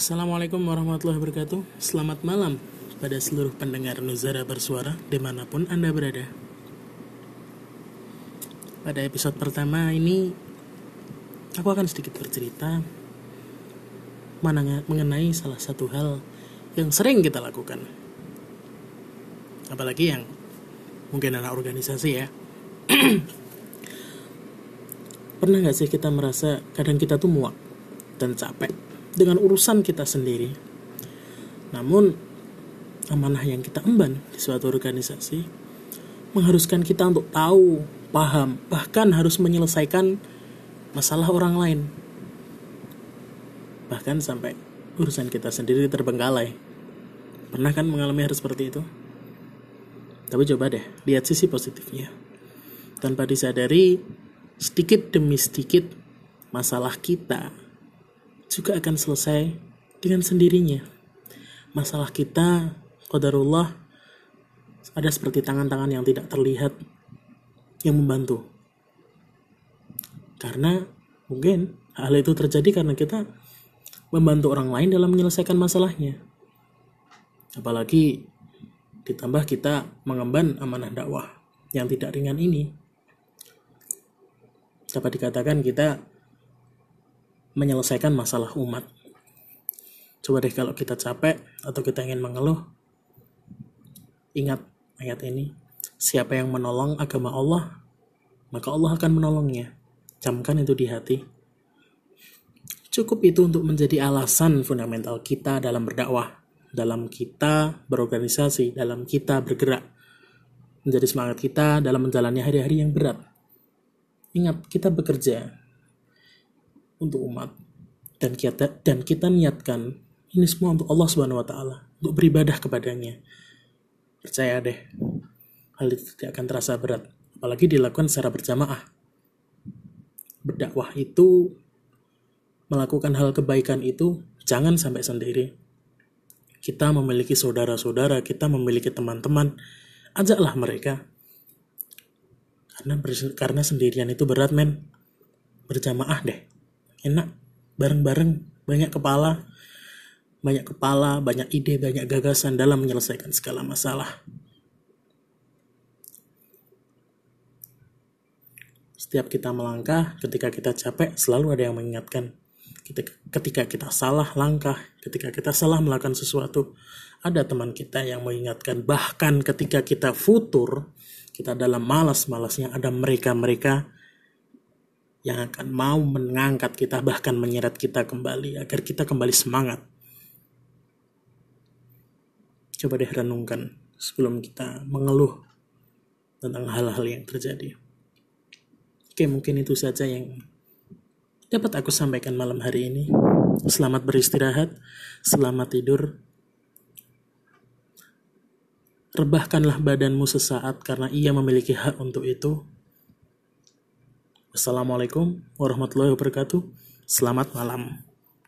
Assalamualaikum warahmatullahi wabarakatuh. Selamat malam pada seluruh pendengar Nuzara Bersuara di mana pun Anda berada. Pada episode pertama ini Aku akan sedikit bercerita Mengenai salah satu hal yang sering kita lakukan. Apalagi yang mungkin anak organisasi ya. Pernah gak sih kita merasa kadang kita tuh muak dan capek dengan urusan kita sendiri. Namun, amanah yang kita emban di suatu organisasi mengharuskan kita untuk tahu, paham, bahkan harus menyelesaikan masalah orang lain. Bahkan sampai urusan kita sendiri terbengkalai. Pernah kan mengalami hal seperti itu? Tapi coba deh, lihat sisi positifnya. Tanpa disadari, sedikit demi sedikit masalah kita juga akan selesai dengan sendirinya. Masalah kita, qadarullah, ada seperti tangan-tangan yang tidak terlihat yang membantu. Karena mungkin hal itu terjadi karena kita membantu orang lain dalam menyelesaikan masalahnya. Apalagi ditambah kita mengemban amanah dakwah yang tidak ringan ini. Dapat dikatakan kita menyelesaikan masalah umat. Coba deh kalau kita capek atau kita ingin mengeluh, ingat ayat ini. Siapa yang menolong agama Allah, maka Allah akan menolongnya. Camkan itu di hati. Cukup itu untuk menjadi alasan fundamental kita dalam berdakwah, dalam kita berorganisasi, dalam kita bergerak. Menjadi semangat kita dalam menjalani hari-hari yang berat. Ingat, kita bekerja untuk umat dan kita dan kita niatkan ini semua untuk Allah Subhanahu wa taala, untuk beribadah kepadanya. Percaya deh, hal itu tidak akan terasa berat, apalagi dilakukan secara berjamaah. Berdakwah itu melakukan hal kebaikan itu jangan sampai sendiri. Kita memiliki saudara-saudara, kita memiliki teman-teman, ajaklah mereka. Karena karena sendirian itu berat, men. Berjamaah deh enak. Bareng-bareng banyak kepala banyak kepala banyak ide banyak gagasan dalam menyelesaikan segala masalah. Setiap kita melangkah ketika kita capek selalu ada yang mengingatkan. Ketika kita salah langkah ketika kita salah melakukan sesuatu ada teman kita yang mengingatkan. Bahkan ketika kita futur kita dalam malas-malasnya ada mereka-mereka yang akan mau mengangkat kita bahkan menyeret kita kembali agar kita kembali semangat. Coba deh renungkan sebelum kita mengeluh tentang hal-hal yang terjadi. Oke, mungkin itu saja yang dapat aku sampaikan malam hari ini. Selamat beristirahat, selamat tidur. Rebahkanlah badanmu sesaat karena ia memiliki hak untuk itu. Wassalamualaikum warahmatullahi wabarakatuh. Selamat malam.